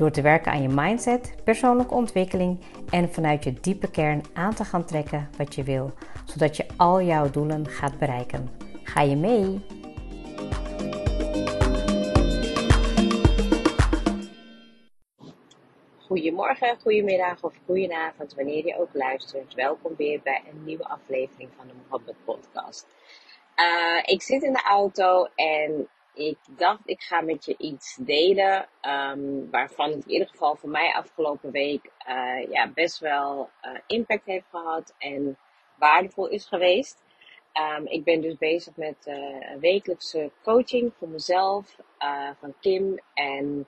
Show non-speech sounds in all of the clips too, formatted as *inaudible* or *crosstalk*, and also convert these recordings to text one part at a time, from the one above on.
Door te werken aan je mindset, persoonlijke ontwikkeling en vanuit je diepe kern aan te gaan trekken wat je wil, zodat je al jouw doelen gaat bereiken. Ga je mee? Goedemorgen, goedemiddag of goedenavond, wanneer je ook luistert. Welkom weer bij een nieuwe aflevering van de Mohammed Podcast. Uh, ik zit in de auto en ik dacht, ik ga met je iets delen. Um, waarvan het in ieder geval voor mij afgelopen week uh, ja, best wel uh, impact heeft gehad en waardevol is geweest. Um, ik ben dus bezig met uh, wekelijkse coaching voor mezelf, van Kim. En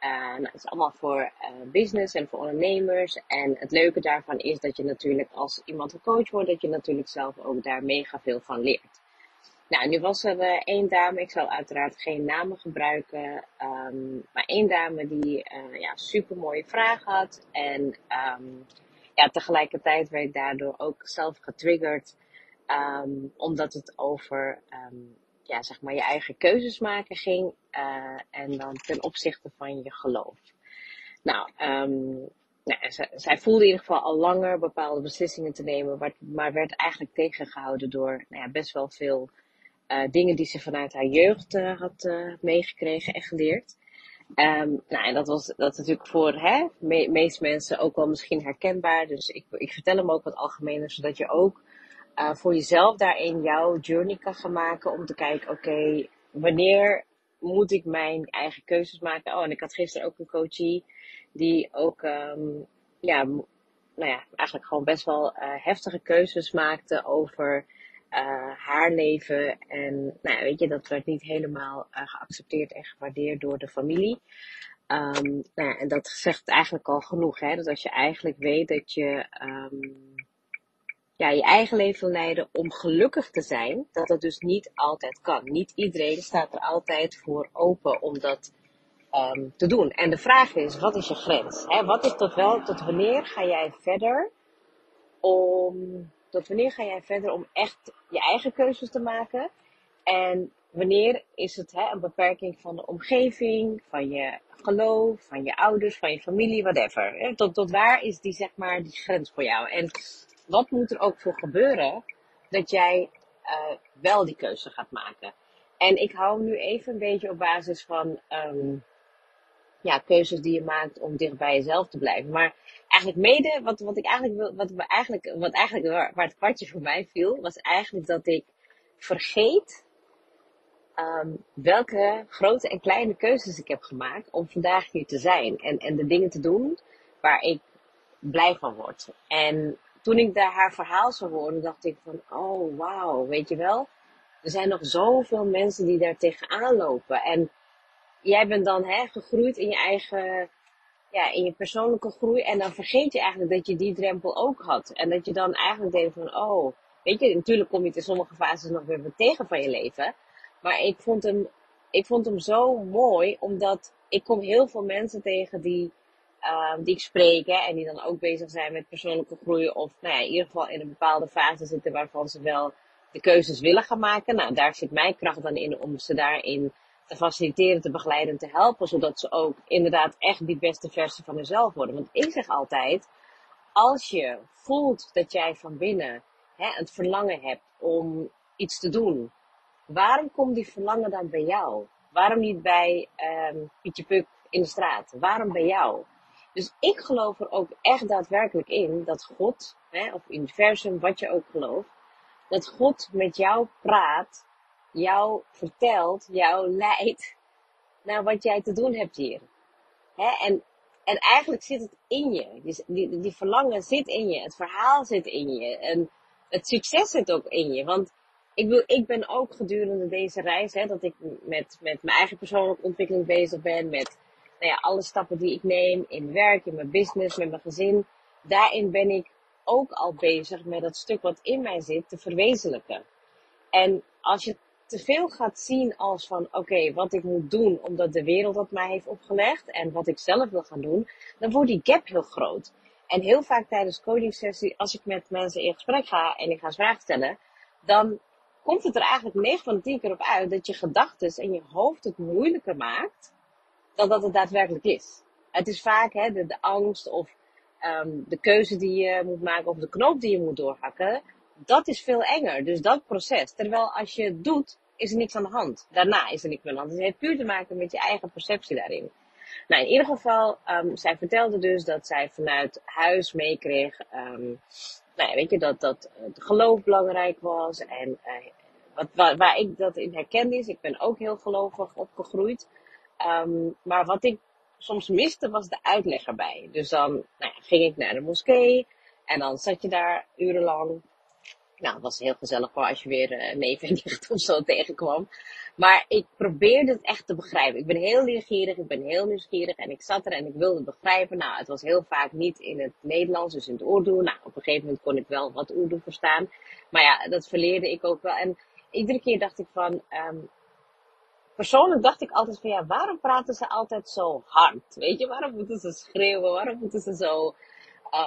nou, het is allemaal voor business en voor ondernemers. En het leuke daarvan is dat je natuurlijk als iemand gecoacht wordt, dat je natuurlijk zelf ook daar mega veel van leert. Nou, nu was er uh, één dame, ik zal uiteraard geen namen gebruiken, um, maar één dame die uh, ja, super mooie vragen had. En um, ja, tegelijkertijd werd daardoor ook zelf getriggerd, um, omdat het over ja, zeg maar je eigen keuzes maken ging uh, en dan ten opzichte van je geloof. Nou, nou zij, zij, voelde in ieder geval al langer bepaalde beslissingen te nemen, maar, maar werd eigenlijk tegengehouden door nou ja, best wel veel uh, dingen die ze vanuit haar jeugd uh, had uh, meegekregen en geleerd. Um, nou, en dat was dat natuurlijk voor hè, me meeste mensen ook wel misschien herkenbaar. Dus ik, ik vertel hem ook wat algemener, zodat je ook voor jezelf daarin jouw journey kan gaan maken. Om te kijken, oké, wanneer moet ik mijn eigen keuzes maken? Oh, en ik had gisteren ook een coachie die ook, um, ja, nou ja, eigenlijk gewoon best wel heftige keuzes maakte over uh, haar leven. En nou weet je, dat werd niet helemaal uh, geaccepteerd en gewaardeerd door de familie. Um, nou ja, en dat zegt eigenlijk al genoeg. Hè? Dat als je eigenlijk weet dat je um, ja, je eigen leven wil leiden om gelukkig te zijn, dat dat dus niet altijd kan. Niet iedereen staat er altijd voor open om dat um, te doen. En de vraag is, wat is je grens? Hè? Wat is tot wel, tot wanneer ga jij verder om tot wanneer ga jij verder om echt je eigen keuzes te maken? En wanneer is het hè, een beperking van de omgeving, van je geloof, van je ouders, van je familie, whatever. Tot, tot waar is die, zeg maar, die grens voor jou? En wat moet er ook voor gebeuren dat jij uh, wel die keuze gaat maken? En ik hou nu even een beetje op basis van um, ja, keuzes die je maakt om dicht bij jezelf te blijven. Maar eigenlijk mede, wat, wat ik eigenlijk wil, wat, we eigenlijk, wat eigenlijk waar, het kwartje voor mij viel, was eigenlijk dat ik vergeet um, welke grote en kleine keuzes ik heb gemaakt om vandaag hier te zijn. En, en de dingen te doen waar ik blij van word. En toen ik daar haar verhaal zou horen, dacht ik van, oh wauw, weet je wel. Er zijn nog zoveel mensen die daar tegenaan lopen. En jij bent dan hè, gegroeid in je eigen ja, in je persoonlijke groei. En dan vergeet je eigenlijk dat je die drempel ook had. En dat je dan eigenlijk denkt van, oh, weet je, natuurlijk kom je in sommige fases nog weer tegen van je leven. Maar ik vond hem, ik vond hem zo mooi, omdat ik kom heel veel mensen tegen die, uh, die ik spreek, hè, en die dan ook bezig zijn met persoonlijke groei. Of nou ja, in ieder geval in een bepaalde fase zitten waarvan ze wel de keuzes willen gaan maken. Nou, daar zit mijn kracht dan in om ze daarin te faciliteren, te begeleiden, te helpen, zodat ze ook inderdaad echt die beste versie van zichzelf worden. Want ik zeg altijd, als je voelt dat jij van binnen hè, het verlangen hebt om iets te doen, waarom komt die verlangen dan bij jou? Waarom niet bij um, Pietje Puk in de straat? Waarom bij jou? Dus ik geloof er ook echt daadwerkelijk in dat God, hè, of universum, wat je ook gelooft, dat God met jou praat jou vertelt, jou leidt naar wat jij te doen hebt hier. Hè? En, en eigenlijk zit het in je. Dus die, die verlangen zit in je. Het verhaal zit in je. En het succes zit ook in je. Want ik, wil, ik ben ook gedurende deze reis, hè, dat ik met, met mijn eigen persoonlijke ontwikkeling bezig ben. Met nou ja, alle stappen die ik neem in werk, in mijn business, met mijn gezin. daarin ben ik ook al bezig met dat stuk wat in mij zit te verwezenlijken. En als je te veel gaat zien als van oké, wat ik moet doen omdat de wereld dat mij heeft opgelegd en wat ik zelf wil gaan doen, dan wordt die gap heel groot. En heel vaak tijdens coaching als ik met mensen in gesprek ga en ik ga vragen stellen, dan komt het er eigenlijk 9 van de 10 keer op uit dat je gedachten en je hoofd het moeilijker maakt dan dat het daadwerkelijk is. Het is vaak hè, de, angst of um, de keuze die je moet maken of de knoop die je moet doorhakken. Dat is veel enger. Dus dat proces. Terwijl als je het doet, is er niks aan de hand. Daarna is er niks aan de hand. Dus het heeft puur te maken met je eigen perceptie daarin. Nou, in ieder geval, um, zij vertelde dus dat zij vanuit huis meekreeg, um, nou ja, weet je, dat, dat het geloof belangrijk was. En uh, wat, waar, waar, ik dat in herkende is, ik ben ook heel gelovig opgegroeid. Um, maar wat ik soms miste, was de uitleg erbij. Dus dan nou ja, ging ik naar de moskee en dan zat je daar urenlang. Nou, het was heel gezellig hoor, als je weer uh, neef en nicht of zo tegenkwam. Maar ik probeerde het echt te begrijpen. Ik ben heel nieuwsgierig, ik ben heel nieuwsgierig en ik zat er en ik wilde begrijpen. Nou, het was heel vaak niet in het Nederlands, dus in het Urdu. Nou, op een gegeven moment kon ik wel wat Urdu verstaan. Maar ja, dat verleerde ik ook wel. En iedere keer dacht ik van, um, persoonlijk dacht ik altijd van ja, waarom praten ze altijd zo hard? Weet je, waarom moeten ze schreeuwen? Waarom moeten ze zo.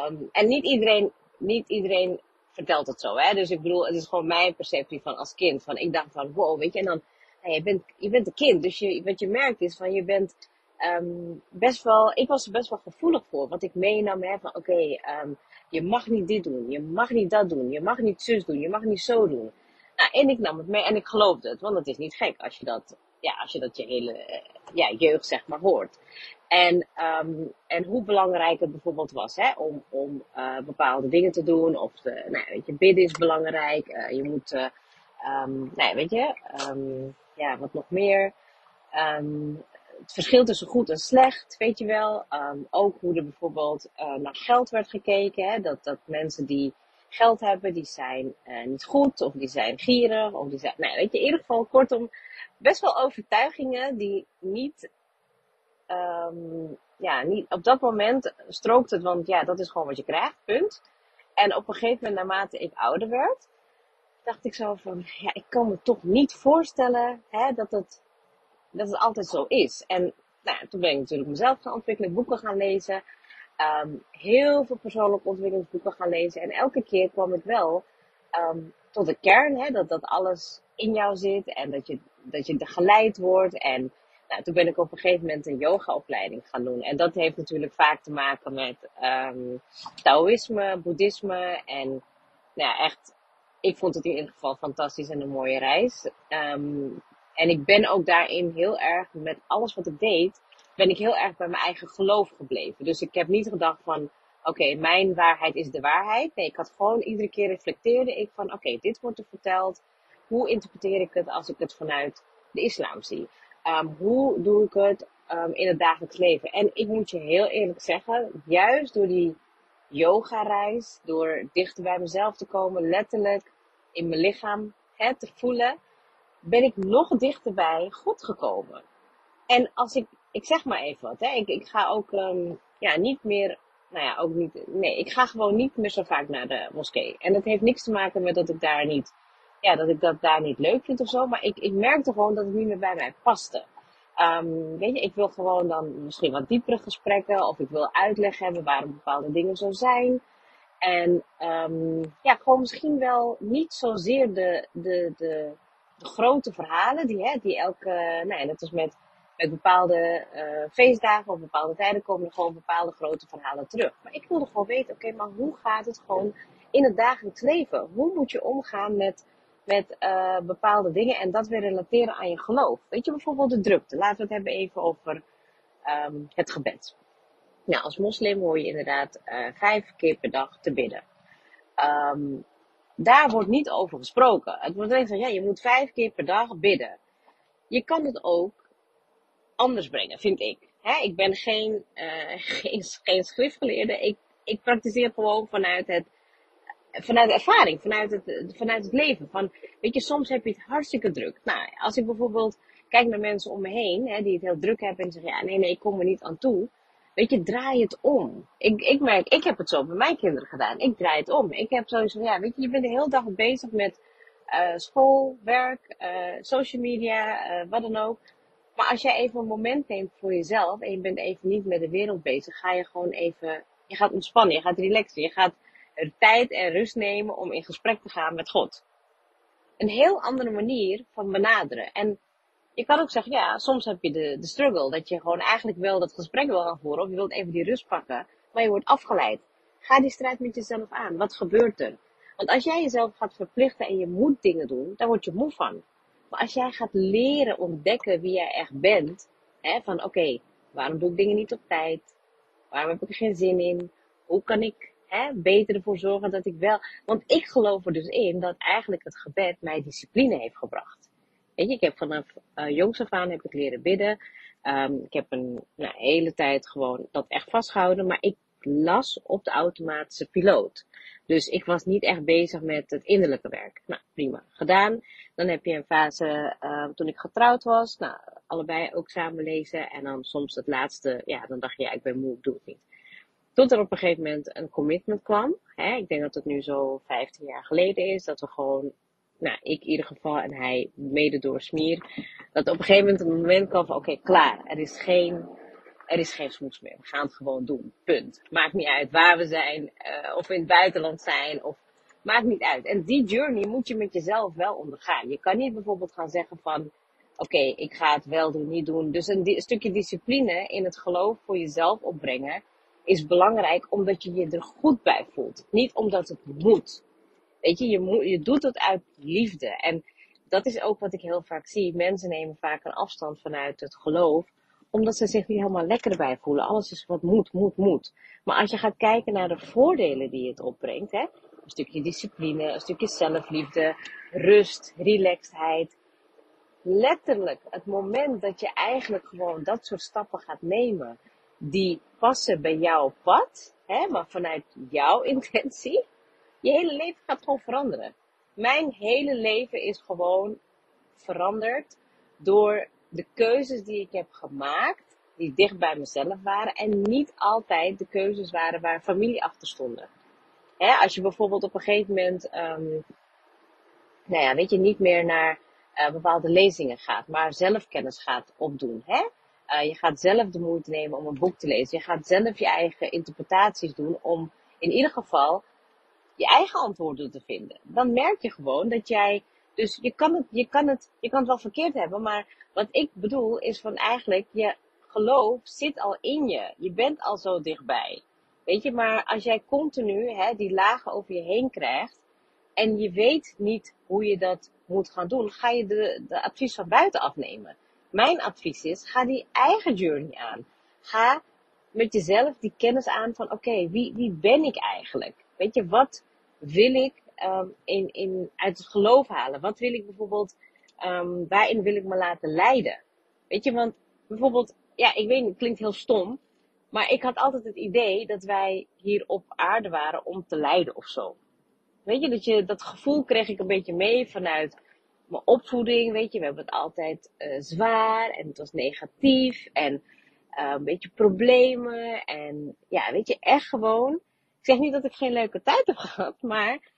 Um, en niet iedereen, niet iedereen vertelt het zo, hè? Dus ik bedoel, het is gewoon mijn perceptie van als kind. Van ik dacht van wow, weet je, en dan, nou, je, bent, je bent een kind, dus je, wat je merkt is van je bent um, best wel, ik was er best wel gevoelig voor. Wat ik meenam, hè, van oké, okay, um, je mag niet dit doen, je mag niet dat doen, je mag niet zus doen, je mag niet zo doen. Nou, en ik nam het mee en ik geloofde het, want het is niet gek als je dat ja, als je dat je hele eh, ja, jeugd zeg maar hoort. En, um, en hoe belangrijk het bijvoorbeeld was hè, om, om uh, bepaalde dingen te doen. Of de, nou, weet je, bidden is belangrijk. Uh, je moet, uh, nou, weet je, um, ja, wat nog meer. het verschil tussen goed en slecht, weet je wel. ook hoe er bijvoorbeeld naar geld werd gekeken. Hè, dat, dat mensen die geld hebben, die zijn niet goed. Of die zijn gierig. Of die zijn, nou, weet je, in ieder geval kortom best wel overtuigingen die niet, um, ja, niet, op dat moment strookt het, want ja, dat is gewoon wat je krijgt, punt. En op een gegeven moment, naarmate ik ouder werd, dacht ik zo van, ja, ik kan me toch niet voorstellen hè, dat, het, dat het altijd zo is. En nou, toen ben ik natuurlijk mezelf gaan ontwikkelen, boeken gaan lezen. Um, heel veel persoonlijke ontwikkelingsboeken gaan lezen. En elke keer kwam ik wel um, tot de kern, hè, dat, dat alles in jou zit en dat je, dat je geleid wordt. En nou, toen ben ik op een gegeven moment een yogaopleiding gaan doen. En dat heeft natuurlijk vaak te maken met um, Taoïsme, Boeddhisme. En nou echt, ik vond het in ieder geval fantastisch en een mooie reis. Um, en ik ben ook daarin heel erg, met alles wat ik deed, ben ik heel erg bij mijn eigen geloof gebleven. Dus ik heb niet gedacht van, oké, mijn waarheid is de waarheid. Nee, ik had gewoon iedere keer reflecteerde ik van, oké, dit wordt er verteld hoe interpreteer ik het als ik het vanuit de islam zie? Um, hoe doe ik het um, in het dagelijks leven? En ik moet je heel eerlijk zeggen, juist door die yoga-reis, door dichter bij mezelf te komen, letterlijk in mijn lichaam hè, te voelen, ben ik nog dichter bij God gekomen. En als ik, ik zeg maar even wat, hè, ik, ik ga ook um, ja, niet meer, nou ja, ook niet, nee, ik ga gewoon niet meer zo vaak naar de moskee. En dat heeft niks te maken met dat ik daar niet ja, dat ik dat daar niet leuk vind of zo. Maar ik, ik merkte gewoon dat het niet meer bij mij paste. Um, weet je, ik wil gewoon dan misschien wat diepere gesprekken. Of ik wil uitleg hebben waarom bepaalde dingen zo zijn. En um, ja, gewoon misschien wel niet zozeer de, de, de, de grote verhalen die, hè, die elke, nou net als met, met bepaalde uh, feestdagen of bepaalde tijden komen er gewoon bepaalde grote verhalen terug. Maar ik wilde gewoon weten, oké, maar hoe gaat het gewoon in het dagelijks leven? Hoe moet je omgaan met met uh, bepaalde dingen en dat weer relateren aan je geloof. Weet je, bijvoorbeeld de drukte. Laten we het hebben even over um, het gebed. Nou, als moslim hoor je inderdaad uh, vijf keer per dag te bidden. Um, daar wordt niet over gesproken. Het wordt alleen gezegd, ja, je moet vijf keer per dag bidden. Je kan het ook anders brengen, vind ik. Ik ben geen, uh, geen, geen schriftgeleerde. Ik, ik praktiseer gewoon vanuit het vanuit ervaring, vanuit het, vanuit het leven. Van, weet je, soms heb je het hartstikke druk. Nou, als ik bijvoorbeeld kijk naar mensen om me heen, die het heel druk hebben en zeggen, ja, nee, nee, ik kom er niet aan toe. Weet je, draai het om. Ik, ik merk, ik heb het zo bij mijn kinderen gedaan. Ik draai het om. Ik heb sowieso, ja, weet je, je bent de hele dag bezig met uh, school, werk, uh, social media, wat dan ook. Maar als jij even een moment neemt voor jezelf en je bent even niet met de wereld bezig, ga je gewoon even, je gaat ontspannen, je gaat relaxen, je gaat er tijd en rust nemen om in gesprek te gaan met God. Een heel andere manier van benaderen. En je kan ook zeggen, ja, soms heb je de, de struggle, dat je gewoon eigenlijk wel dat gesprek wil gaan voeren, of je wilt even die rust pakken, maar je wordt afgeleid. Ga die strijd met jezelf aan. Wat gebeurt er? Want als jij jezelf gaat verplichten en je moet dingen doen, dan word je moe van. Maar als jij gaat leren ontdekken wie jij echt bent, hè, van oké, waarom doe ik dingen niet op tijd? Waarom heb ik er geen zin in? Hoe kan ik hè, beter ervoor zorgen dat ik wel. Want ik geloof er dus in dat eigenlijk het gebed mij discipline heeft gebracht. Weet je, ik heb vanaf uh, jongs af aan heb ik leren bidden. Um, ik heb een nou, hele tijd gewoon dat echt vastgehouden. Maar ik las op de automatische piloot. Dus ik was niet echt bezig met het innerlijke werk. Nou, prima. Gedaan. Dan heb je een fase uh, toen ik getrouwd was. Nou, allebei ook samen lezen. En dan soms het laatste, ja, dan dacht je, ja, ik ben moe, ik doe het niet. Tot er op een gegeven moment een commitment kwam. Hè, ik denk dat het nu zo 15 jaar geleden is. Dat we gewoon, nou, ik in ieder geval en hij mede door Smier. Dat op een gegeven moment een moment kwam van, oké, klaar. Er is geen, er is geen smoes meer. We gaan het gewoon doen. Punt. Maakt niet uit waar we zijn. Uh, of in het buitenland zijn. Of, maakt niet uit. En die journey moet je met jezelf wel ondergaan. Je kan niet bijvoorbeeld gaan zeggen van, oké, ik ga het wel doen, niet doen. Dus een, een stukje discipline in het geloof voor jezelf opbrengen is belangrijk omdat je je er goed bij voelt. Niet omdat het moet. Weet je, je, moet, je doet het uit liefde. En dat is ook wat ik heel vaak zie. Mensen nemen vaak een afstand vanuit het geloof, omdat ze zich niet helemaal lekker erbij voelen. Alles is wat moet, moet, moet. Maar als je gaat kijken naar de voordelen die het opbrengt, hè, een stukje discipline, een stukje zelfliefde, rust, relaxedheid. Letterlijk, het moment dat je eigenlijk gewoon dat soort stappen gaat nemen, die passen bij jouw pad, hè, maar vanuit jouw *laughs* intentie, je hele leven gaat gewoon veranderen. Mijn hele leven is gewoon veranderd door de keuzes die ik heb gemaakt, die dicht bij mezelf waren en niet altijd de keuzes waren waar familie achter stonden. Hè, als je bijvoorbeeld op een gegeven moment, um, nou ja, weet je, niet meer naar uh, bepaalde lezingen gaat, maar zelfkennis gaat opdoen. Hè? Uh, je gaat zelf de moeite nemen om een boek te lezen. Je gaat zelf je eigen interpretaties doen om in ieder geval je eigen antwoorden te vinden. Dan merk je gewoon dat jij, dus je kan het, je kan het, je kan het wel verkeerd hebben, maar wat ik bedoel is van eigenlijk, je geloof zit al in je. Je bent al zo dichtbij. Weet je, maar als jij continu hè, die lagen over je heen krijgt en je weet niet hoe je dat moet gaan doen, ga je de, de advies van buiten afnemen. Mijn advies is, ga die eigen journey aan. Ga met jezelf die kennis aan van, oké, okay, wie, wie ben ik eigenlijk? Weet je, wat wil ik um, in, in, uit het geloof halen? Wat wil ik bijvoorbeeld, um, waarin wil ik me laten leiden? Weet je, want bijvoorbeeld, ja, ik weet het klinkt heel stom, maar ik had altijd het idee dat wij hier op aarde waren om te lijden of zo. Weet je, dat, je, dat gevoel kreeg ik een beetje mee vanuit mijn opvoeding. Weet je, we hebben het altijd uh, zwaar en het was negatief en uh, een beetje problemen. En ja, weet je, echt gewoon. Ik zeg niet dat ik geen leuke tijd heb *laughs* gehad, maar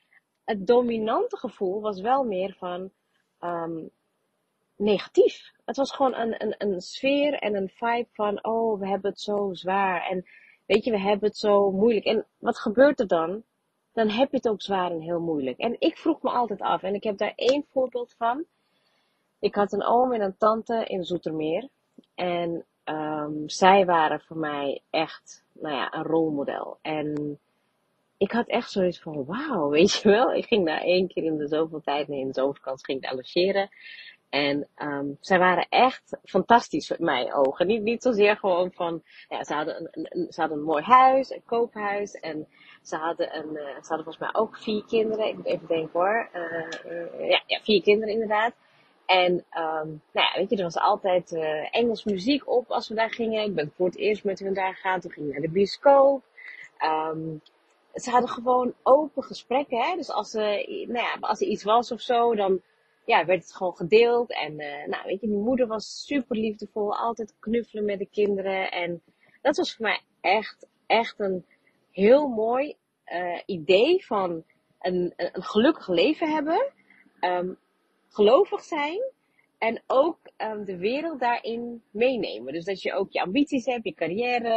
het dominante gevoel was wel meer van um, negatief. Het was gewoon een, een, een sfeer en een vibe van, oh, we hebben het zo zwaar. En weet je, we hebben het zo moeilijk. En wat gebeurt er dan? Dan heb je het ook zwaar en heel moeilijk. En ik vroeg me altijd af, en ik heb daar één voorbeeld van. Ik had een oom en een tante in Zoetermeer. En um, zij waren voor mij echt, nou ja, een rolmodel. En ik had echt zoiets van, wauw, *laughs* weet je wel. Ik ging daar één keer in de zoveel tijd, nee, in de zomervakantie ging ik logeren. En um, zij waren echt fantastisch in mijn ogen. Niet, niet zozeer gewoon van, ja, ze hadden een, ze hadden een mooi huis, een koophuis. En ze hadden, een, uh, ze hadden volgens mij ook vier kinderen. Ik moet even denken hoor. Uh, uh, ja, ja, vier kinderen inderdaad. En um, nou ja, weet je, er was altijd Engels muziek op als we daar gingen. Ik ben voor het eerst met hun daar gegaan. Toen ging ik naar de bioscoop. Um, ze hadden gewoon open gesprekken. Hè? Dus als, ze, nou ja, als er iets was of zo, dan ja, werd het gewoon gedeeld. En uh, nou, weet je, mijn moeder was super liefdevol. Altijd knuffelen met de kinderen. En dat was voor mij echt, echt een heel mooi uh, idee van een, een, gelukkig leven hebben, um, gelovig zijn en ook um, de wereld daarin meenemen. Dus dat je ook je ambities hebt, je carrière,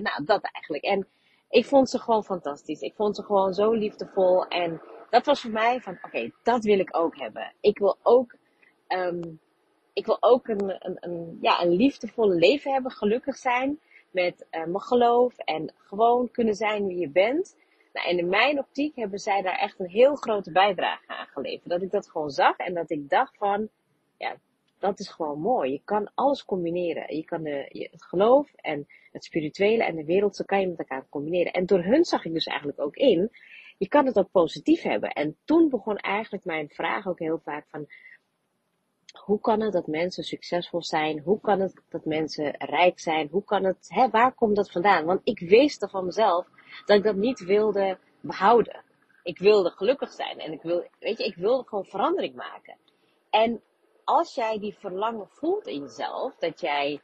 nou dat eigenlijk. En ik vond ze gewoon fantastisch. Ik vond ze gewoon zo liefdevol en dat was voor mij van, oké, dat wil ik ook hebben. Ik wil ook, um, ik wil ook een, een, een, ja, een liefdevolle leven hebben, gelukkig zijn met uh, mijn geloof en gewoon kunnen zijn wie je bent. Nou, en in mijn optiek hebben zij daar echt een heel grote bijdrage aan geleverd. Dat ik dat gewoon zag en dat ik dacht van, ja, dat is gewoon mooi. Je kan alles combineren. Je kan de, het geloof en het spirituele en de wereld, kan je met elkaar combineren. En door hun zag ik dus eigenlijk ook in, je kan het ook positief hebben. En toen begon eigenlijk mijn vraag ook heel vaak van, hoe kan het dat mensen succesvol zijn? Hoe kan het dat mensen rijk zijn? Hoe kan het, hè, waar komt dat vandaan? Want ik wist er van mezelf dat ik dat niet wilde behouden. Ik wilde gelukkig zijn en ik wil, weet je, ik wilde gewoon verandering maken. En als jij die verlangen voelt in jezelf, dat jij,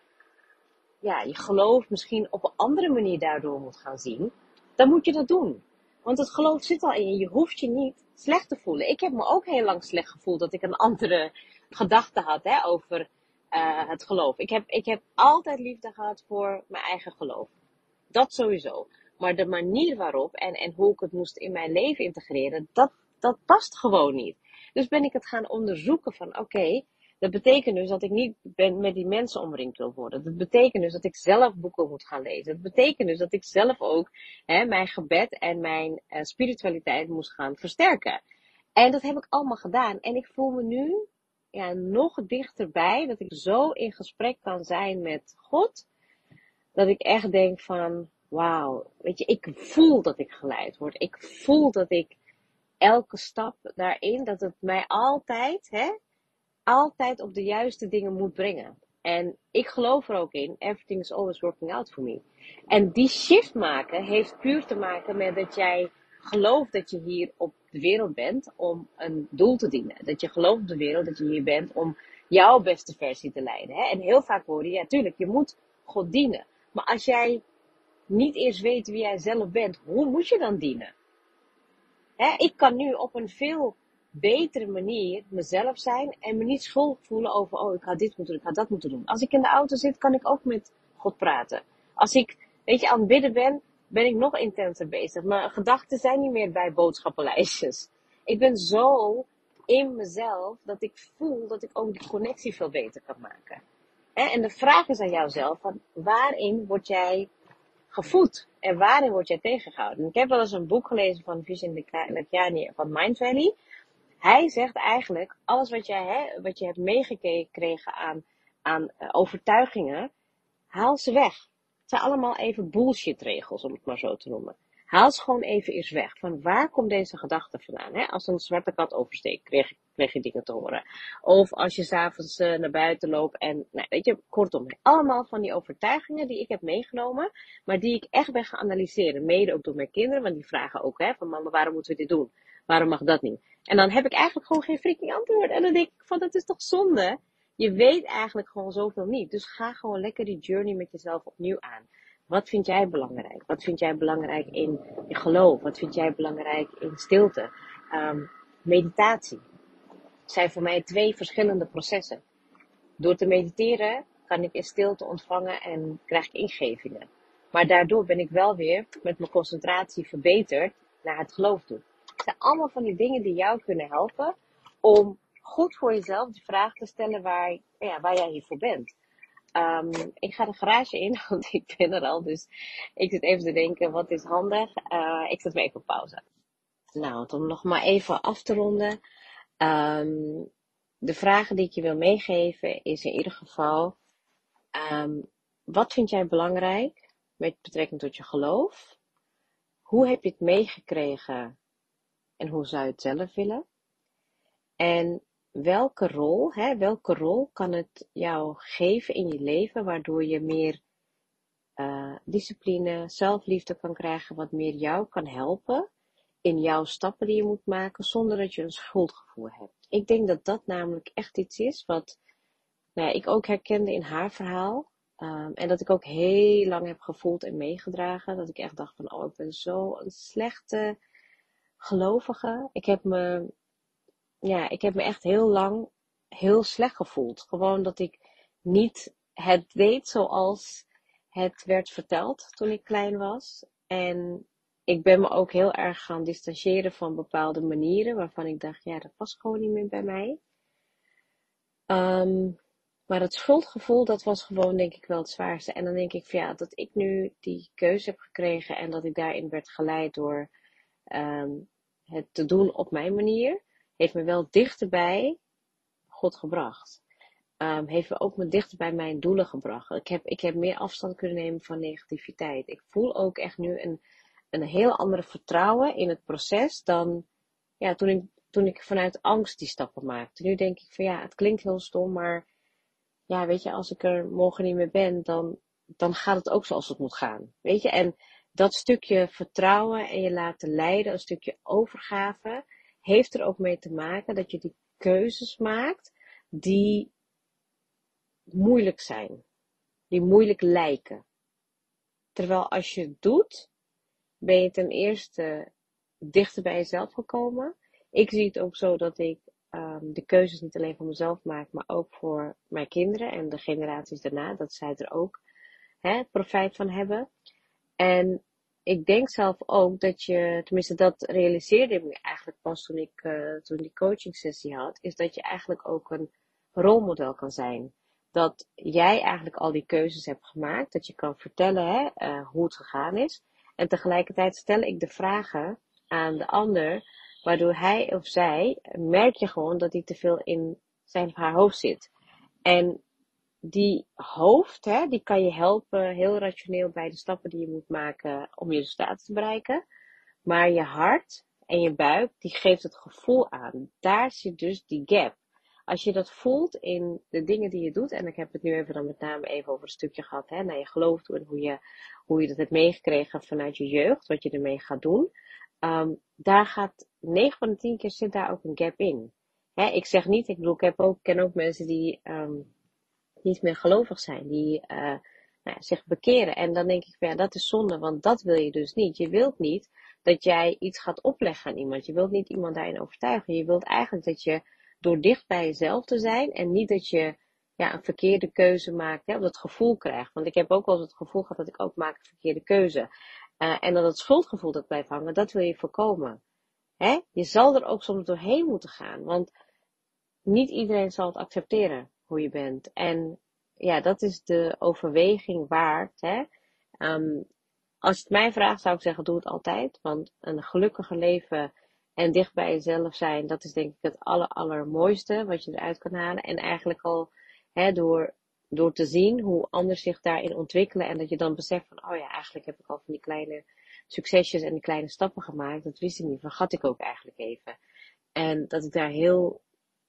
ja, je geloof misschien op een andere manier daardoor moet gaan zien, dan moet je dat doen. Want het geloof zit al in je. Je hoeft je niet slecht te voelen. Ik heb me ook heel lang slecht gevoeld dat ik een andere *laughs* gedachte had hè, over uh, het geloof. Ik heb, ik heb altijd liefde gehad voor mijn eigen geloof. Dat sowieso. Maar de manier waarop en, en hoe ik het moest in mijn leven integreren, dat, dat past gewoon niet. Dus ben ik het gaan onderzoeken van oké, dat betekent dus dat ik niet ben met die mensen omringd wil worden. Dat betekent dus dat ik zelf boeken moet gaan lezen. Dat betekent dus dat ik zelf ook hè, mijn gebed en mijn uh, spiritualiteit moest gaan versterken. En dat heb ik allemaal gedaan. En ik voel me nu ja, nog dichterbij dat ik zo in gesprek kan zijn met God. Dat ik echt denk van, wauw, weet je, ik voel dat ik geleid word. Ik voel dat ik elke stap daarin, dat het mij altijd, hè, altijd op de juiste dingen moet brengen. En ik geloof er ook in, everything is always working out for me. En die shift maken heeft puur te maken met dat jij gelooft dat je hier op de wereld bent om een doel te dienen. Dat je gelooft op de wereld dat je hier bent om jouw beste versie te leiden. Hè? En heel vaak hoor je, ja tuurlijk, je moet God dienen. Maar als jij niet eerst weet wie jij zelf bent, hoe moet je dan dienen? Ik kan nu op een veel betere manier mezelf zijn en me niet schuldig voelen over, oh, ik ga dit moeten doen, ik ga dat moeten doen. Als ik in de auto zit, kan ik ook met God praten. Als ik, weet je, aan het bidden ben, ben ik nog intenser bezig. Mijn gedachten zijn niet meer bij boodschappenlijstjes. Ik ben zo in mezelf dat ik voel dat ik ook die connectie veel beter kan maken. En de vraag is aan jouzelf, van waarin word jij gevoed? En waarin word jij tegengehouden? Ik heb wel eens een boek gelezen van Vision Lakiani van Mind Valley. Hij zegt eigenlijk, alles wat, jij, hè, wat je hebt meegekregen aan, aan uh, overtuigingen, haal ze weg. Het zijn allemaal even bullshit regels, om het maar zo te noemen. Haal ze gewoon even eens weg. Van waar komt deze gedachte vandaan? Hè? Als een zwarte kat oversteekt, kreeg, kreeg je dingen te horen. Of als je s'avonds uh, naar buiten loopt en, nou, weet je, kortom. Allemaal van die overtuigingen die ik heb meegenomen, maar die ik echt ben gaan analyseren. Mede ook door mijn kinderen, want die vragen ook, hè, van mama, waarom moeten we dit doen? Waarom mag dat niet? En dan heb ik eigenlijk gewoon geen freaking antwoord. En dan denk ik van, dat is toch zonde? Je weet eigenlijk gewoon zoveel niet. Dus ga gewoon lekker die journey met jezelf opnieuw aan. Wat vind jij belangrijk? Wat vind jij belangrijk in je geloof? Wat vind jij belangrijk in stilte? Um, meditatie. Zijn voor mij twee verschillende processen. Door te mediteren kan ik in stilte ontvangen en krijg ik ingevingen. Maar daardoor ben ik wel weer met mijn concentratie verbeterd naar het geloof toe. Het zijn allemaal van die dingen die jou kunnen helpen om goed voor jezelf de vraag te stellen waar, ja, waar jij hiervoor bent. Um, ik ga de garage in, *laughs* want ik ben er al. Dus ik zit even te denken, wat is handig? Uh, ik zet me even op pauze. Nou, om nog maar even af te ronden. Um, de vragen die ik je wil meegeven is in ieder geval, um, wat vind jij belangrijk met betrekking tot je geloof? Hoe heb je het meegekregen en hoe zou je het zelf willen? En welke rol, hè, welke rol kan het jou geven in je leven, waardoor je meer uh, discipline, zelfliefde kan krijgen, wat meer jou kan helpen in jouw stappen die je moet maken, zonder dat je een schuldgevoel hebt. Ik denk dat dat namelijk echt iets is wat nou ja, ik ook herkende in haar verhaal. Ehm, en dat ik ook heel lang heb gevoeld en meegedragen. Dat ik echt dacht van, oh, ik ben zo een slechte gelovige. Ik heb me, ja, ik heb me echt heel lang heel slecht gevoeld. Gewoon dat ik niet het deed zoals het werd verteld toen ik klein was. En ik ben me ook heel erg gaan distancieren van bepaalde manieren waarvan ik dacht, ja, dat past gewoon niet meer bij mij. Um, maar het schuldgevoel, dat was gewoon denk ik wel het zwaarste. En dan denk ik van ja, dat ik nu die keuze heb gekregen en dat ik daarin werd geleid door um, het te doen op mijn manier, heeft me wel dichterbij God gebracht. Um, heeft me ook me dichter bij mijn doelen gebracht. Ik heb, ik heb meer afstand kunnen nemen van negativiteit. Ik voel ook echt nu een, een heel andere vertrouwen in het proces dan ja, toen, ik, toen ik vanuit angst die stappen maakte. Nu denk ik van ja, het klinkt heel stom, maar ja, weet je, als ik er morgen niet meer ben, dan, dan gaat het ook zoals het moet gaan. Weet je, en dat stukje vertrouwen en je laten leiden, een stukje overgave, heeft er ook mee te maken dat je die keuzes maakt die moeilijk zijn, die moeilijk lijken. Terwijl als je het doet, ben je ten eerste dichter bij jezelf gekomen. Ik zie het ook zo dat ik um, de keuzes niet alleen voor mezelf maak, maar ook voor mijn kinderen en de generaties daarna, dat zij er ook hè, profijt van hebben. En ik denk zelf ook dat je, tenminste dat realiseerde ik me eigenlijk pas toen ik uh, toen die coaching sessie had, is dat je eigenlijk ook een rolmodel kan zijn. Dat jij eigenlijk al die keuzes hebt gemaakt, dat je kan vertellen hè, uh, hoe het gegaan is. En tegelijkertijd stel ik de vragen aan de ander Waardoor hij of zij, merk je gewoon dat hij te veel in zijn of haar hoofd zit. En die hoofd, hè, die kan je helpen heel rationeel bij de stappen die je moet maken om je resultaten te bereiken. Maar je hart en je buik, die geeft het gevoel aan. Daar zit dus die gap. Als je dat voelt in de dingen die je doet, en ik heb het nu even dan met name even over een stukje gehad, hè, naar je geloof toe en hoe je, hoe je dat hebt meegekregen vanuit je jeugd, wat je ermee gaat doen. Um, daar gaat 9 van de 10 keer zit daar ook een gap in. Hè, ik zeg niet, ik bedoel, ik heb ook, ken ook mensen die um, niet meer gelovig zijn, die uh, nou ja, zich bekeren. En dan denk ik, ja, dat is zonde, want dat wil je dus niet. Je wilt niet dat jij iets gaat opleggen aan iemand. Je wilt niet iemand daarin overtuigen. Je wilt eigenlijk dat je door dicht bij jezelf te zijn en niet dat je ja, een verkeerde keuze maakt, hè, of dat gevoel krijgt. Want ik heb ook wel eens het gevoel gehad dat ik ook maak een verkeerde keuze. Uh, en dat het schuldgevoel dat blijft hangen, dat wil je voorkomen. Hè? Je zal er ook soms doorheen moeten gaan, want niet iedereen zal het accepteren hoe je bent. En ja, dat is de overweging waard. Hè? Um, als je het mij vraagt, zou ik zeggen, doe het altijd. Want een gelukkiger leven en dicht bij jezelf zijn, dat is denk ik het aller, allermooiste wat je eruit kan halen. En eigenlijk al hè, door door te zien hoe anderen zich daarin ontwikkelen en dat je dan beseft van, oh ja, eigenlijk heb ik al van die kleine succesjes en die kleine stappen gemaakt. Dat wist ik niet, vergat ik ook eigenlijk even. En dat ik daar heel,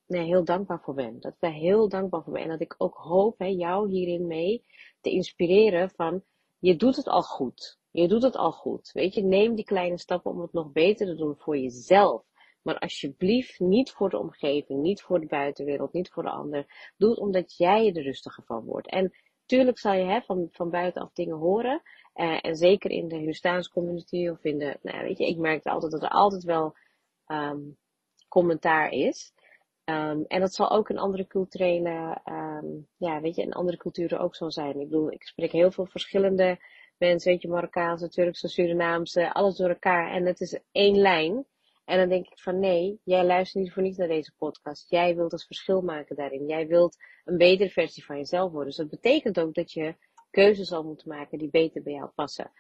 nee, heel dankbaar voor ben. Dat ik daar heel dankbaar voor ben. En dat ik ook hoop hè, jou hierin mee te inspireren van, je doet het al goed. Je doet het al goed. Weet je, neem die kleine stappen om het nog beter te doen voor jezelf. Maar alsjeblieft niet voor de omgeving, niet voor de buitenwereld, niet voor de ander. Doe het omdat jij er rustiger van wordt. En tuurlijk zal je hè, van, van buitenaf dingen horen. Uh, en zeker in de Hindustaanse community of in de, nou weet je, ik merkte altijd dat er altijd wel um, commentaar is. Um, en dat zal ook in andere culturele, um, ja, weet je, in andere culturen ook zo zijn. Ik bedoel, ik spreek heel veel verschillende mensen, weet je, Marokkaanse, Turkse, Surinaamse, alles door elkaar. En het is één lijn. En dan denk ik van nee, jij luistert niet voor niets naar deze podcast. Jij wilt het verschil maken daarin. Jij wilt een betere versie van jezelf worden. Dus dat betekent ook dat je keuzes zal moeten maken die beter bij jou passen.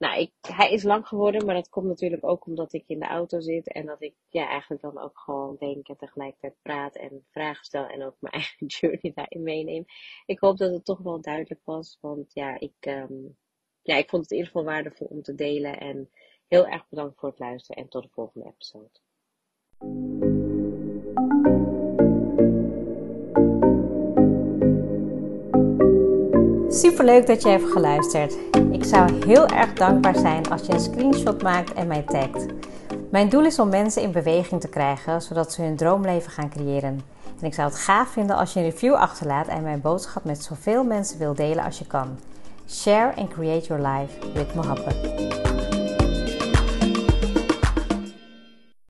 Nou, ik, hij is lang geworden, maar dat komt natuurlijk ook omdat ik in de auto zit en dat ik ja, eigenlijk dan ook gewoon denk en tegelijkertijd praat en vragen stel en ook mijn *laughs* eigen journey daarin meeneem. Ik hoop dat het toch wel duidelijk was, want ja, ik, um, ja, ik vond het in ieder geval waardevol om te delen en Heel erg bedankt voor het luisteren en tot de volgende episode. Super leuk dat je hebt geluisterd. Ik zou heel erg dankbaar zijn als je een screenshot maakt en mij tagt. Mijn doel is om mensen in beweging te krijgen zodat ze hun droomleven gaan creëren. En ik zou het gaaf vinden als je een review achterlaat en mijn boodschap met zoveel mensen wil delen als je kan. Share and create your life with Mohabbat.